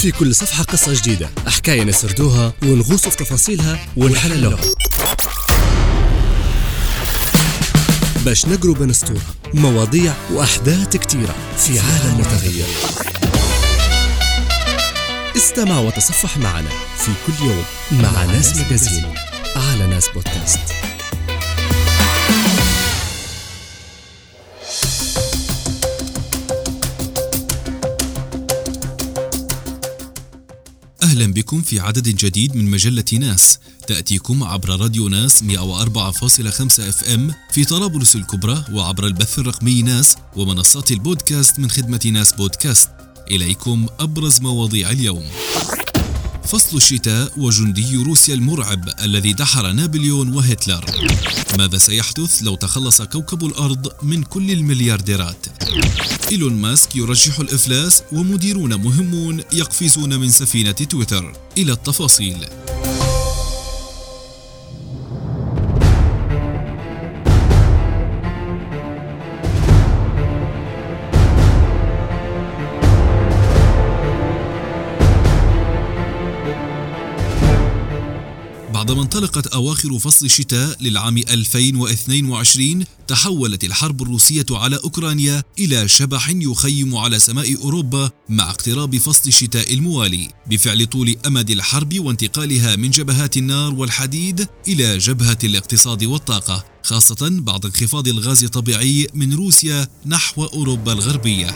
في كل صفحة قصة جديدة. حكاية نسردوها ونغوصوا في تفاصيلها ونحللوها. باش نقروا بين سطور مواضيع وأحداث كتيرة في عالم متغير. استمع وتصفح معنا في كل يوم مع ناس مجازين على ناس بودكاست. أهلا بكم في عدد جديد من مجلة ناس. تأتيكم عبر راديو ناس 104.5 أف إم في طرابلس الكبرى وعبر البث الرقمي ناس ومنصات البودكاست من خدمة ناس بودكاست. إليكم أبرز مواضيع اليوم. فصل الشتاء وجندي روسيا المرعب الذي دحر نابليون وهتلر. ماذا سيحدث لو تخلص كوكب الأرض من كل المليارديرات؟ إيلون ماسك يرجح الإفلاس ومديرون مهمون يقفزون من سفينة تويتر. إلى التفاصيل. بعدما انطلقت أواخر فصل الشتاء للعام 2022 تحولت الحرب الروسية على أوكرانيا إلى شبح يخيم على سماء أوروبا مع اقتراب فصل الشتاء الموالي بفعل طول أمد الحرب وانتقالها من جبهات النار والحديد إلى جبهة الاقتصاد والطاقة خاصة بعد انخفاض الغاز الطبيعي من روسيا نحو أوروبا الغربية.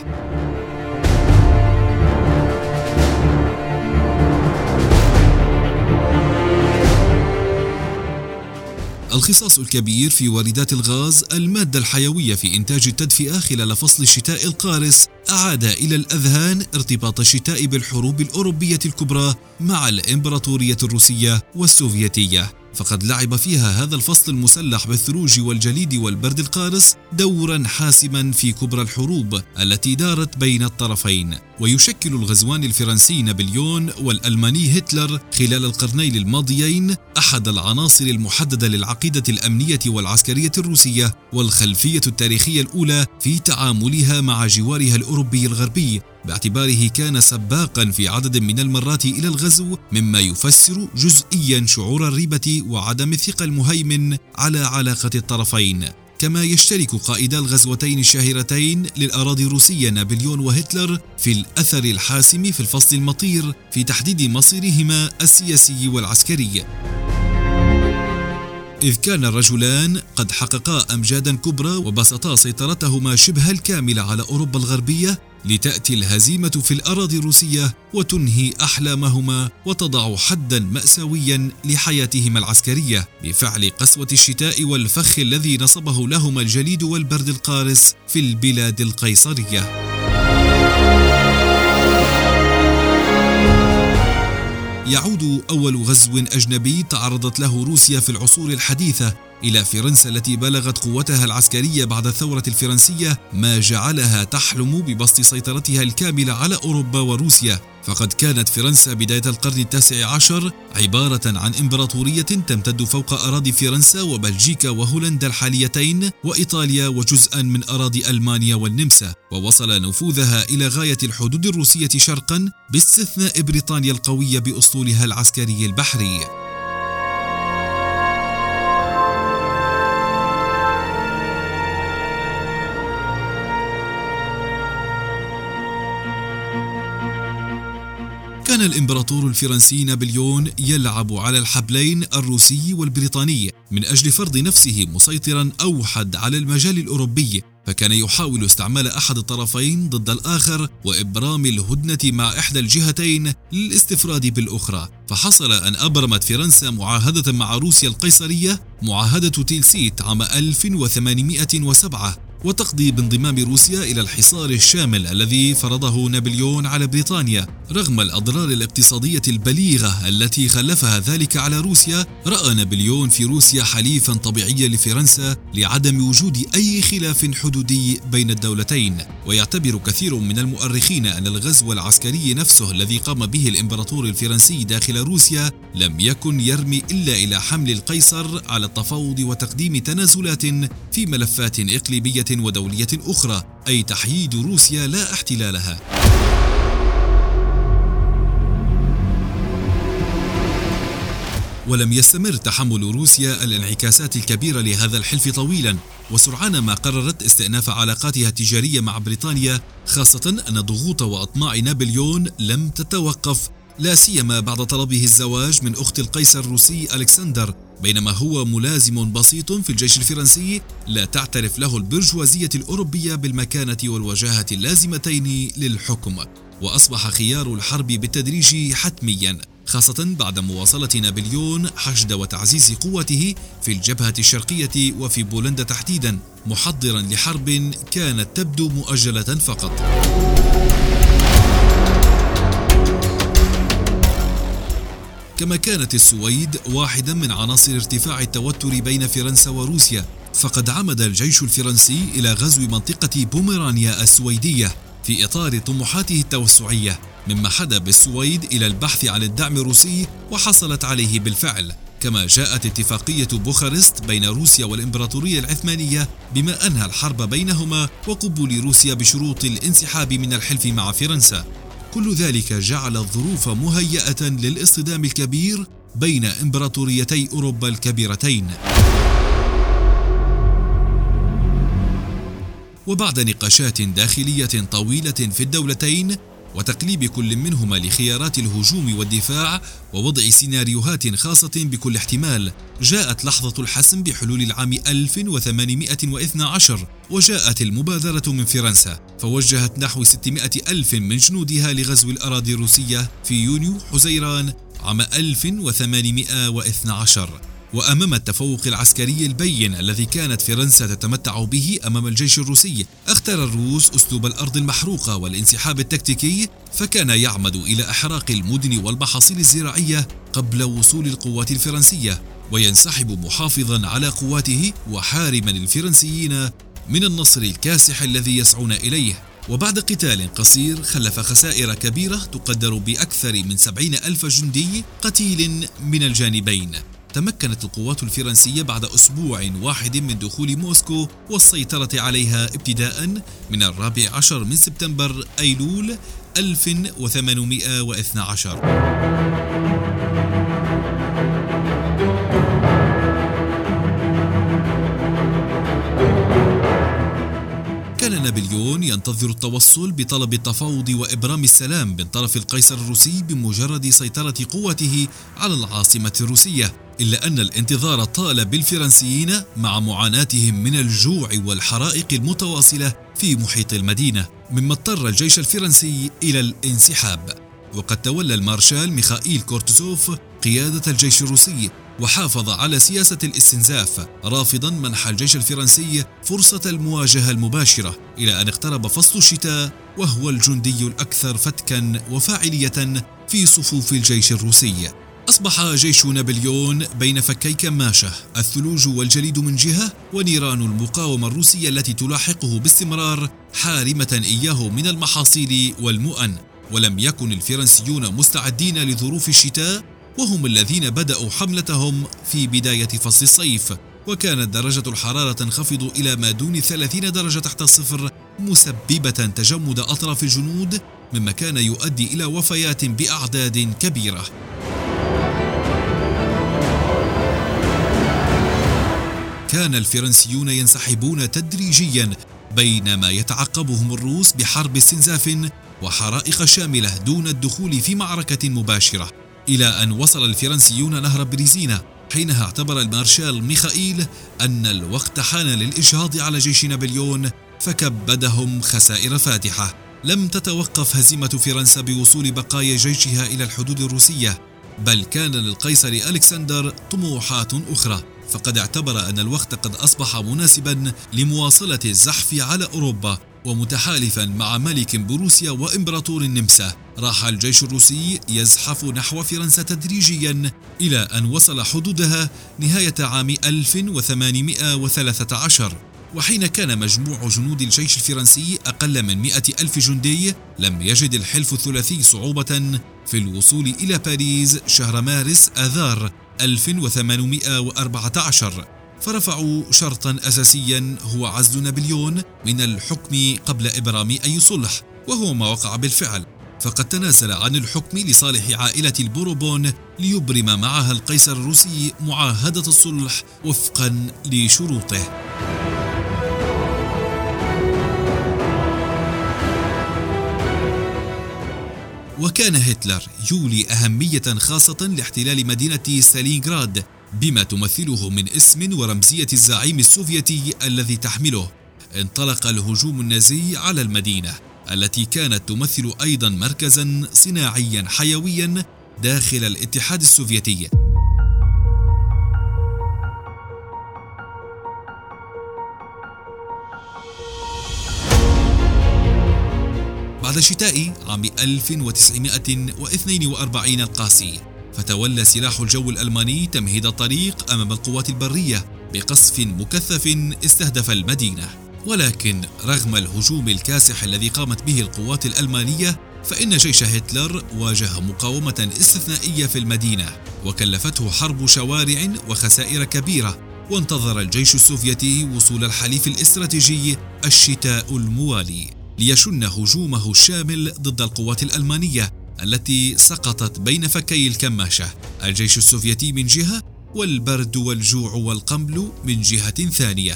الخصاص الكبير في واردات الغاز المادة الحيوية في إنتاج التدفئة خلال فصل الشتاء القارس أعاد إلى الأذهان ارتباط الشتاء بالحروب الأوروبية الكبرى مع الإمبراطورية الروسية والسوفيتية. فقد لعب فيها هذا الفصل المسلح بالثلوج والجليد والبرد القارس دورا حاسما في كبرى الحروب التي دارت بين الطرفين. ويشكل الغزوان الفرنسي نابليون والألماني هتلر خلال القرنين الماضيين أحد العناصر المحددة للعقيدة الأمنية والعسكرية الروسية والخلفية التاريخية الأولى في تعاملها مع جوارها الأوروبي الغربي باعتباره كان سباقا في عدد من المرات إلى الغزو مما يفسر جزئيا شعور الريبة وعدم الثقه المهيمن على علاقة الطرفين. كما يشترك قائدا الغزوتين الشهيرتين للأراضي الروسية نابليون وهتلر في الأثر الحاسم في الفصل المطير في تحديد مصيرهما السياسي والعسكري. إذ كان الرجلان قد حققا أمجادا كبرى وبسطا سيطرتهما شبه الكاملة على أوروبا الغربية لتأتي الهزيمة في الأراضي الروسية وتنهي أحلامهما وتضع حدا مأساويا لحياتهما العسكرية بفعل قسوة الشتاء والفخ الذي نصبه لهما الجليد والبرد القارس في البلاد القيصرية. يعود أول غزو أجنبي تعرضت له روسيا في العصور الحديثة إلى فرنسا التي بلغت قوتها العسكرية بعد الثورة الفرنسية ما جعلها تحلم ببسط سيطرتها الكاملة على أوروبا وروسيا. فقد كانت فرنسا بداية القرن التاسع عشر عبارة عن إمبراطورية تمتد فوق أراضي فرنسا وبلجيكا وهولندا الحاليتين وإيطاليا وجزءا من أراضي ألمانيا والنمسا. ووصل نفوذها إلى غاية الحدود الروسية شرقا باستثناء بريطانيا القوية بأسطولها العسكري البحري. الإمبراطور الفرنسي نابليون يلعب على الحبلين الروسي والبريطاني من أجل فرض نفسه مسيطرا اوحد على المجال الأوروبي فكان يحاول استعمال أحد الطرفين ضد الآخر وإبرام الهدنة مع إحدى الجهتين للاستفراد بالأخرى. فحصل أن أبرمت فرنسا معاهدة مع روسيا القيصرية معاهدة تيلسيت عام 1807 وتقضي بانضمام روسيا إلى الحصار الشامل الذي فرضه نابليون على بريطانيا رغم الأضرار الاقتصادية البليغة التي خلفها ذلك على روسيا رأى نابليون في روسيا حليفا طبيعيا لفرنسا لعدم وجود أي خلاف حدودي بين الدولتين. ويعتبر كثير من المؤرخين أن الغزو العسكري نفسه الذي قام به الإمبراطور الفرنسي داخل روسيا لم يكن يرمي إلا إلى حمل القيصر على التفاوض وتقديم تنازلات في ملفات إقليمية ودولية أخرى أي تحييد روسيا لا احتلالها. ولم يستمر تحمل روسيا الانعكاسات الكبيرة لهذا الحلف طويلا وسرعان ما قررت استئناف علاقاتها التجارية مع بريطانيا خاصة أن ضغوط وأطماع نابليون لم تتوقف لا سيما بعد طلبه الزواج من أخت القيصر الروسي ألكسندر. بينما هو ملازم بسيط في الجيش الفرنسي لا تعترف له البرجوازية الأوروبية بالمكانة والوجاهة اللازمتين للحكم وأصبح خيار الحرب بالتدريج حتميا خاصة بعد مواصلة نابليون حشد وتعزيز قوته في الجبهة الشرقية وفي بولندا تحديدا محضرا لحرب كانت تبدو مؤجلة فقط. كما كانت السويد واحدا من عناصر ارتفاع التوتر بين فرنسا وروسيا فقد عمد الجيش الفرنسي إلى غزو منطقة بوميرانيا السويدية في إطار طموحاته التوسعية مما حدا بالسويد إلى البحث عن الدعم الروسي وحصلت عليه بالفعل كما جاءت اتفاقية بوخارست بين روسيا والإمبراطورية العثمانية بما أنهى الحرب بينهما وقبول روسيا بشروط الانسحاب من الحلف مع فرنسا. كل ذلك جعل الظروف مهيئة للاصطدام الكبير بين إمبراطوريتي أوروبا الكبيرتين. وبعد نقاشات داخلية طويلة في الدولتين وتقليب كل منهما لخيارات الهجوم والدفاع ووضع سيناريوهات خاصة بكل احتمال جاءت لحظة الحسم بحلول العام 1812 وجاءت المبادرة من فرنسا فوجهت نحو 600 ألف من جنودها لغزو الأراضي الروسية في يونيو حزيران عام 1812 وأمام التفوق العسكري البين الذي كانت فرنسا تتمتع به أمام الجيش الروسي اختار الروس أسلوب الأرض المحروقة والانسحاب التكتيكي فكان يعمد إلى إحراق المدن والمحاصيل الزراعية قبل وصول القوات الفرنسية وينسحب محافظا على قواته وحارما الفرنسيين من النصر الكاسح الذي يسعون إليه. وبعد قتال قصير خلف خسائر كبيرة تقدر بأكثر من سبعين ألف جندي قتيل من الجانبين. تمكنت القوات الفرنسية بعد أسبوع واحد من دخول موسكو والسيطرة عليها ابتداء من الرابع عشر من سبتمبر أيلول 1812 كان نابليون ينتظر التوصل بطلب التفاوض وإبرام السلام من طرف القيصر الروسي بمجرد سيطرة قوته على العاصمة الروسية. إلا أن الانتظار طال بالفرنسيين مع معاناتهم من الجوع والحرائق المتواصلة في محيط المدينة مما اضطر الجيش الفرنسي إلى الانسحاب. وقد تولى المارشال ميخائيل كورتزوف قيادة الجيش الروسي وحافظ على سياسة الاستنزاف رافضا منح الجيش الفرنسي فرصة المواجهة المباشرة إلى أن اقترب فصل الشتاء وهو الجندي الأكثر فتكا وفاعلية في صفوف الجيش الروسي. أصبح جيش نابليون بين فكي كماشة الثلوج والجليد من جهة ونيران المقاومة الروسية التي تلاحقه باستمرار حارمة إياه من المحاصيل والمؤن. ولم يكن الفرنسيون مستعدين لظروف الشتاء وهم الذين بدأوا حملتهم في بداية فصل الصيف. وكانت درجة الحرارة تنخفض إلى ما دون 30 درجة تحت الصفر مسببة تجمد أطراف الجنود مما كان يؤدي إلى وفيات بأعداد كبيرة. كان الفرنسيون ينسحبون تدريجيا بينما يتعقبهم الروس بحرب استنزاف وحرائق شاملة دون الدخول في معركة مباشرة. إلى أن وصل الفرنسيون نهر بريزينا حينها اعتبر المارشال ميخائيل أن الوقت حان للإجهاز على جيش نابليون فكبدهم خسائر فادحة. لم تتوقف هزيمة فرنسا بوصول بقايا جيشها إلى الحدود الروسية بل كان للقيصر ألكسندر طموحات أخرى. فقد اعتبر أن الوقت قد أصبح مناسبا لمواصلة الزحف على أوروبا ومتحالفا مع ملك بروسيا وإمبراطور النمسا. راح الجيش الروسي يزحف نحو فرنسا تدريجيا إلى أن وصل حدودها نهاية عام 1813 وحين كان مجموع جنود الجيش الفرنسي أقل من مئة ألف جندي لم يجد الحلف الثلاثي صعوبة في الوصول إلى باريس شهر مارس آذار 1814 فرفعوا شرطا اساسيا هو عزل نابليون من الحكم قبل إبرام أي صلح وهو ما وقع بالفعل فقد تنازل عن الحكم لصالح عائلة البوروبون ليبرم معها القيصر الروسي معاهدة الصلح وفقا لشروطه. وكان هتلر يولي أهمية خاصة لاحتلال مدينة ستالينغراد بما تمثله من اسم ورمزية الزعيم السوفيتي الذي تحمله. انطلق الهجوم النازي على المدينة التي كانت تمثل أيضا مركزا صناعيا حيويا داخل الاتحاد السوفيتي. بعد شتاء عام 1942 القاسي فتولى سلاح الجو الألماني تمهيد الطريق أمام القوات البرية بقصف مكثف استهدف المدينة. ولكن رغم الهجوم الكاسح الذي قامت به القوات الألمانية فإن جيش هتلر واجه مقاومة استثنائية في المدينة وكلفته حرب شوارع وخسائر كبيرة وانتظر الجيش السوفيتي وصول الحليف الاستراتيجي الشتاء الموالي. ليشن هجومه الشامل ضد القوات الألمانية التي سقطت بين فكي الكماشة الجيش السوفيتي من جهة والبرد والجوع والقمل من جهة ثانية.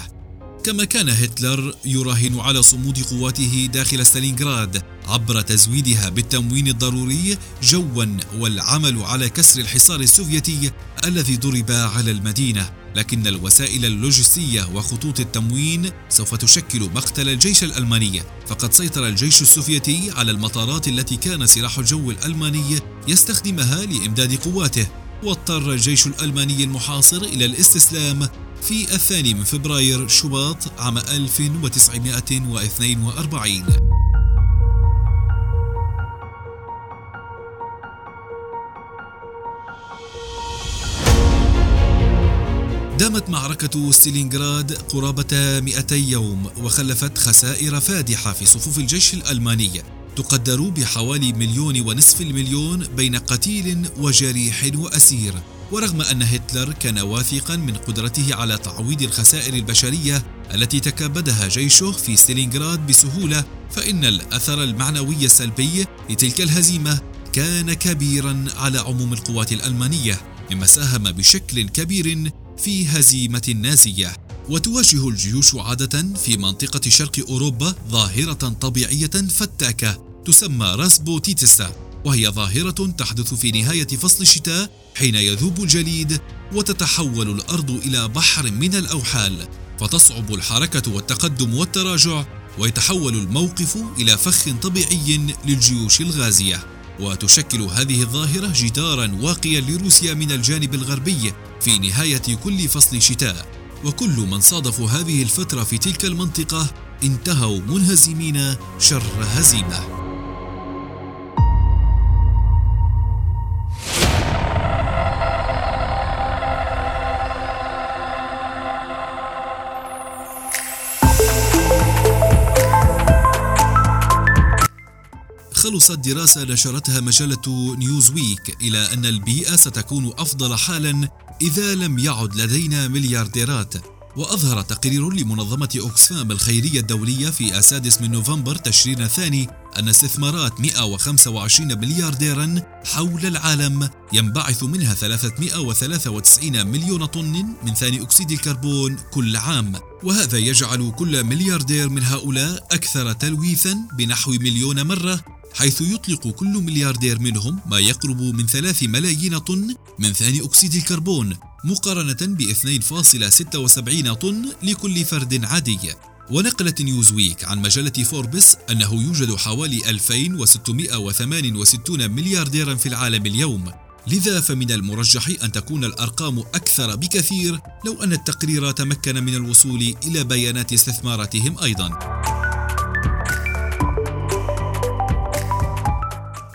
كما كان هتلر يراهن على صمود قواته داخل ستالينغراد عبر تزويدها بالتموين الضروري جوا والعمل على كسر الحصار السوفيتي الذي ضرب على المدينة. لكن الوسائل اللوجستية وخطوط التموين سوف تشكل مقتل الجيش الألماني. فقد سيطر الجيش السوفيتي على المطارات التي كان سلاح الجو الألماني يستخدمها لإمداد قواته. واضطر الجيش الألماني المحاصر إلى الاستسلام في الثاني من فبراير شباط عام 1942 دامت معركة ستالينغراد قرابة 200 يوم وخلفت خسائر فادحة في صفوف الجيش الألماني. تقدر بحوالي مليون ونصف المليون بين قتيل وجريح وأسير. ورغم أن هتلر كان واثقا من قدرته على تعويض الخسائر البشرية التي تكبدها جيشه في ستالينغراد بسهولة فإن الأثر المعنوي السلبي لتلك الهزيمة كان كبيرا على عموم القوات الألمانية مما ساهم بشكل كبير في هزيمة النازية وتواجه الجيوش عادة في منطقة شرق أوروبا ظاهرة طبيعية فتاكة تسمى راسبوتيتسا وهي ظاهرة تحدث في نهاية فصل الشتاء حين يذوب الجليد وتتحول الأرض إلى بحر من الأوحال فتصعب الحركة والتقدم والتراجع ويتحول الموقف إلى فخ طبيعي للجيوش الغازية. وتشكل هذه الظاهرة جدارا واقيا لروسيا من الجانب الغربي في نهاية كل فصل شتاء. وكل من صادفوا هذه الفترة في تلك المنطقة انتهوا منهزمين شر هزيمة. خلصت دراسة نشرتها مجلة نيوزويك إلى أن البيئة ستكون أفضل حالا إذا لم يعد لدينا مليارديرات. وأظهر تقرير لمنظمة أوكسفام الخيرية الدولية في السادس من نوفمبر تشرين الثاني أن استثمارات 125 مليارديرا حول العالم ينبعث منها 393 مليون طن من ثاني أكسيد الكربون كل عام. وهذا يجعل كل ملياردير من هؤلاء أكثر تلويثا بنحو مليون مرة حيث يطلق كل ملياردير منهم ما يقرب من ثلاث ملايين طن من ثاني أكسيد الكربون مقارنة ب 2.76 طن لكل فرد عادي. ونقلت نيوزويك عن مجلة فوربس أنه يوجد حوالي 2668 مليارديرا في العالم اليوم. لذا فمن المرجح أن تكون الأرقام أكثر بكثير لو أن التقرير تمكن من الوصول إلى بيانات استثماراتهم أيضاً.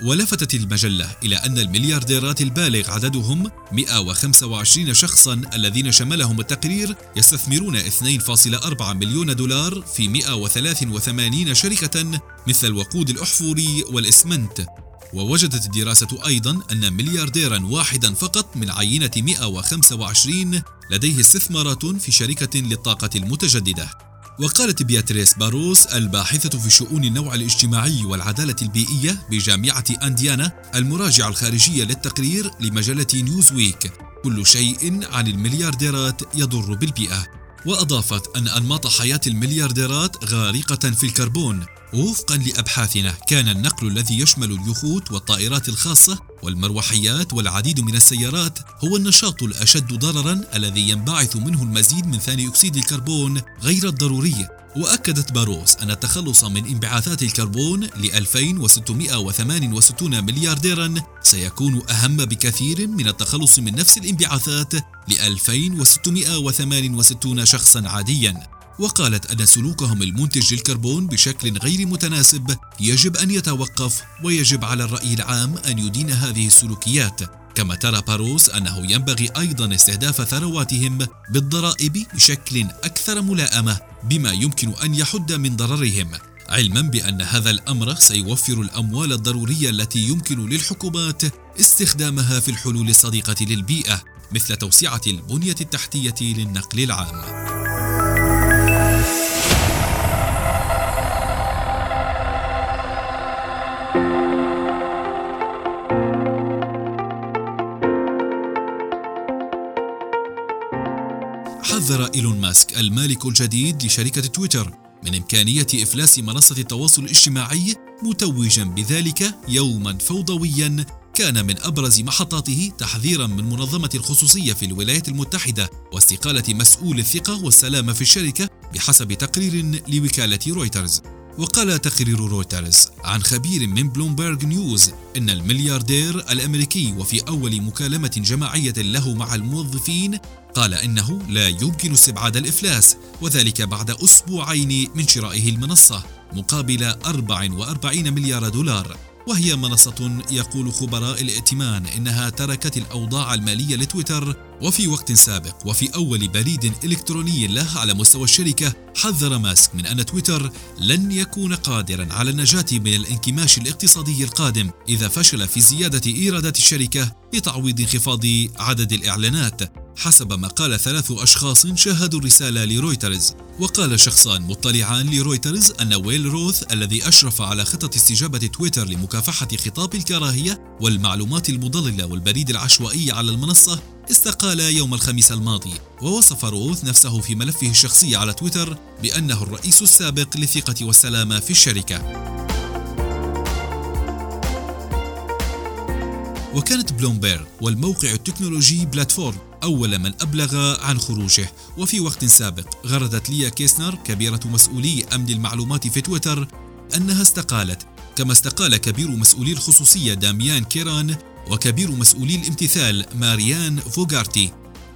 ولفتت المجلة إلى أن المليارديرات البالغ عددهم 125 شخصا الذين شملهم التقرير يستثمرون 2.4 مليون دولار في 183 شركة مثل الوقود الأحفوري والإسمنت. ووجدت الدراسة أيضا أن مليارديرا واحدا فقط من عينة 125 لديه استثمارات في شركة للطاقة المتجددة. وقالت بياتريس باروس الباحثة في شؤون النوع الاجتماعي والعدالة البيئية بجامعة أنديانا المراجعة الخارجية للتقرير لمجلة نيوزويك. كل شيء عن المليارديرات يضر بالبيئة. وأضافت أن أنماط حياة المليارديرات غارقة في الكربون. وفقا لأبحاثنا كان النقل الذي يشمل اليخوت والطائرات الخاصة والمروحيات والعديد من السيارات هو النشاط الأشد ضررا الذي ينبعث منه المزيد من ثاني أكسيد الكربون غير الضروري. وأكدت باروس أن التخلص من انبعاثات الكربون ل 2668 مليارديرا سيكون أهم بكثير من التخلص من نفس الانبعاثات ل 2668 شخصا عاديا. وقالت أن سلوكهم المنتج للكربون بشكل غير متناسب يجب أن يتوقف ويجب على الرأي العام أن يدين هذه السلوكيات كما ترى باروس أنه ينبغي أيضا استهداف ثرواتهم بالضرائب بشكل أكثر ملائمة بما يمكن أن يحد من ضررهم علما بأن هذا الأمر سيوفر الأموال الضرورية التي يمكن للحكومات استخدامها في الحلول الصديقة للبيئة مثل توسعة البنية التحتية للنقل العام. ماسك المالك الجديد لشركة تويتر. من إمكانية إفلاس منصة التواصل الاجتماعي متوجا بذلك يوما فوضويا كان من أبرز محطاته تحذيرا من منظمة الخصوصية في الولايات المتحدة واستقالة مسؤول الثقة والسلامة في الشركة بحسب تقرير لوكالة رويترز. وقال تقرير رويترز عن خبير من بلومبرج نيوز إن الملياردير الأمريكي وفي أول مكالمة جماعية له مع الموظفين قال إنه لا يمكن استبعاد الإفلاس وذلك بعد أسبوعين من شرائه المنصة مقابل 44 مليار دولار. وهي منصة يقول خبراء الائتمان إنها تركت الأوضاع المالية لتويتر وفي وقت سابق وفي أول بريد إلكتروني له على مستوى الشركة حذر ماسك من أن تويتر لن يكون قادرا على النجاة من الانكماش الاقتصادي القادم إذا فشل في زيادة إيرادات الشركة لتعويض انخفاض عدد الإعلانات. حسب ما قال ثلاث أشخاص شاهدوا الرسالة لرويترز. وقال شخصان مطلعان لرويترز أن ويل روث الذي أشرف على خطة استجابة تويتر لمكافحة خطاب الكراهية والمعلومات المضللة والبريد العشوائي على المنصة استقال يوم الخميس الماضي ووصف روث نفسه في ملفه الشخصي على تويتر بأنه الرئيس السابق للثقة والسلامة في الشركة. وكانت بلومبرج والموقع التكنولوجي Platformer أول من أبلغ عن خروجه وفي وقت سابق غردت ليا كيسنر كبيرة مسؤولي أمن المعلومات في تويتر أنها استقالت كما استقال كبير مسؤولي الخصوصية داميان كيران وكبير مسؤولي الامتثال ماريان فوغارتي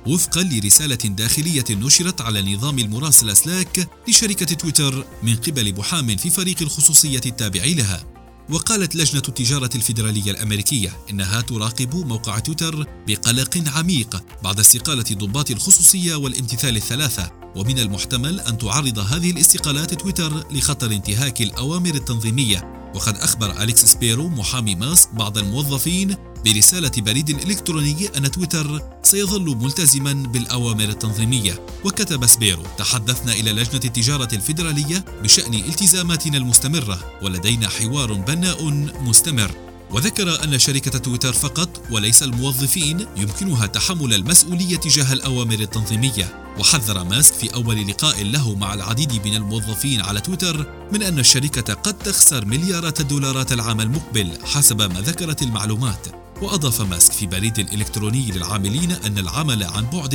وفقا لرسالة داخلية نشرت على نظام المراسلة Slack لشركة تويتر من قبل محام في فريق الخصوصية التابع لها. وقالت لجنة التجارة الفيدرالية الأمريكية إنها تراقب موقع تويتر بقلق عميق بعد استقالة ضباط الخصوصية والامتثال الثلاثة ومن المحتمل أن تعرض هذه الاستقالات تويتر لخطر انتهاك الأوامر التنظيمية. وقد أخبر أليكس سبيرو محامي ماسك بعض الموظفين برسالة بريد إلكتروني أن تويتر سيظل ملتزما بالأوامر التنظيمية. وكتب سبيرو تحدثنا إلى لجنة التجارة الفيدرالية بشأن التزاماتنا المستمرة ولدينا حوار بناء مستمر. وذكر أن شركة تويتر فقط وليس الموظفين يمكنها تحمل المسؤولية تجاه الأوامر التنظيمية. وحذر ماسك في أول لقاء له مع العديد من الموظفين على تويتر من أن الشركة قد تخسر مليارات الدولارات العام المقبل حسب ما ذكرت المعلومات. وأضاف ماسك في بريد إلكتروني للعاملين أن العمل عن بعد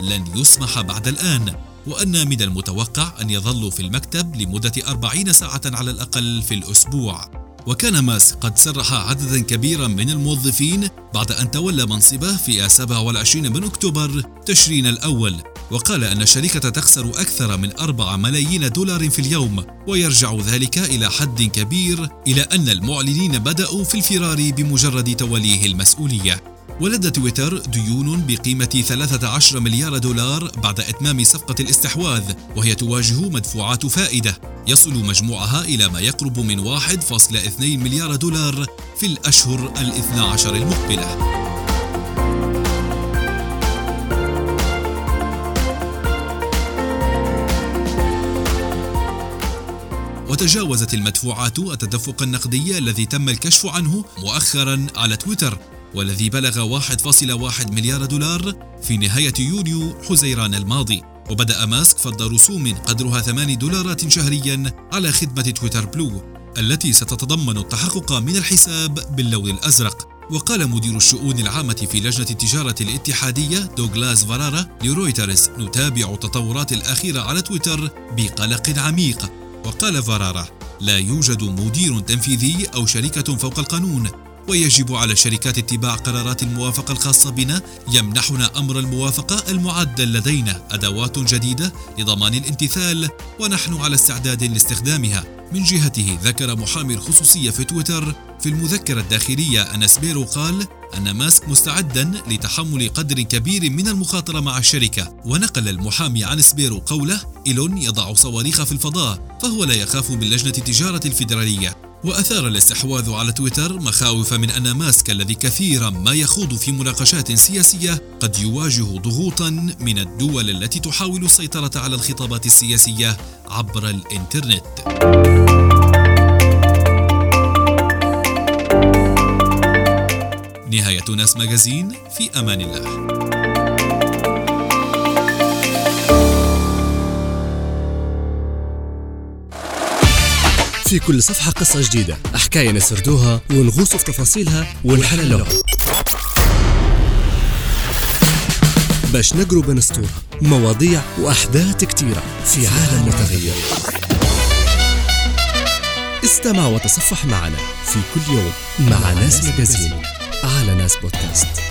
لن يسمح بعد الآن وأن من المتوقع أن يظلوا في المكتب لمدة أربعين ساعة على الأقل في الأسبوع. وكان ماسك قد سرح عددا كبيرا من الموظفين بعد أن تولى منصبه في 27 من أكتوبر تشرين الأول. وقال أن الشركة تخسر أكثر من 4 ملايين دولار في اليوم ويرجع ذلك إلى حد كبير إلى أن المعلنين بدأوا في الفرار بمجرد توليه المسؤولية. ولدى تويتر ديون بقيمة 13 مليار دولار بعد إتمام صفقة الاستحواذ وهي تواجه مدفوعات فائدة. يصل مجموعها إلى ما يقرب من 1.2 مليار دولار في الأشهر الاثنى عشر المقبلة. وتجاوزت المدفوعات التدفق النقدي الذي تم الكشف عنه مؤخرا على تويتر والذي بلغ 1.1 مليار دولار في نهاية يونيو حزيران الماضي. وبدأ ماسك فرض رسوم قدرها 8 دولارات شهريا على خدمة تويتر Blue التي ستتضمن التحقق من الحساب باللون الأزرق. وقال مدير الشؤون العامة في لجنة التجارة الاتحادية دوغلاس فارارا لرويترز نتابع التطورات الأخيرة على تويتر بقلق عميق. وقال فارارا لا يوجد مدير تنفيذي أو شركة فوق القانون. ويجب على الشركات اتباع قرارات الموافقة الخاصة بنا يمنحنا أمر الموافقة المعدل لدينا أدوات جديدة لضمان الامتثال ونحن على استعداد لاستخدامها. من جهته ذكر محامي الخصوصية في تويتر في المذكرة الداخلية أن سبيرو قال أن ماسك مستعدا لتحمل قدر كبير من المخاطرة مع الشركة. ونقل المحامي عن سبيرو قوله إيلون يضع صواريخ في الفضاء فهو لا يخاف من لجنة التجارة الفيدرالية. وأثار الاستحواذ على تويتر مخاوف من أن ماسك الذي كثيرا ما يخوض في مناقشات سياسية قد يواجه ضغوطا من الدول التي تحاول السيطرة على الخطابات السياسية عبر الإنترنت. نهاية ناس ماجازين في أمان الله. في كل صفحة قصة جديدة. حكاية نسردوها ونغوص في تفاصيلها ونحللوها باش نقرب بنسطور مواضيع وأحداث كتيرة في عالم متغير. استمع وتصفح معنا في كل يوم مع ناس مجازين على ناس بودكاست.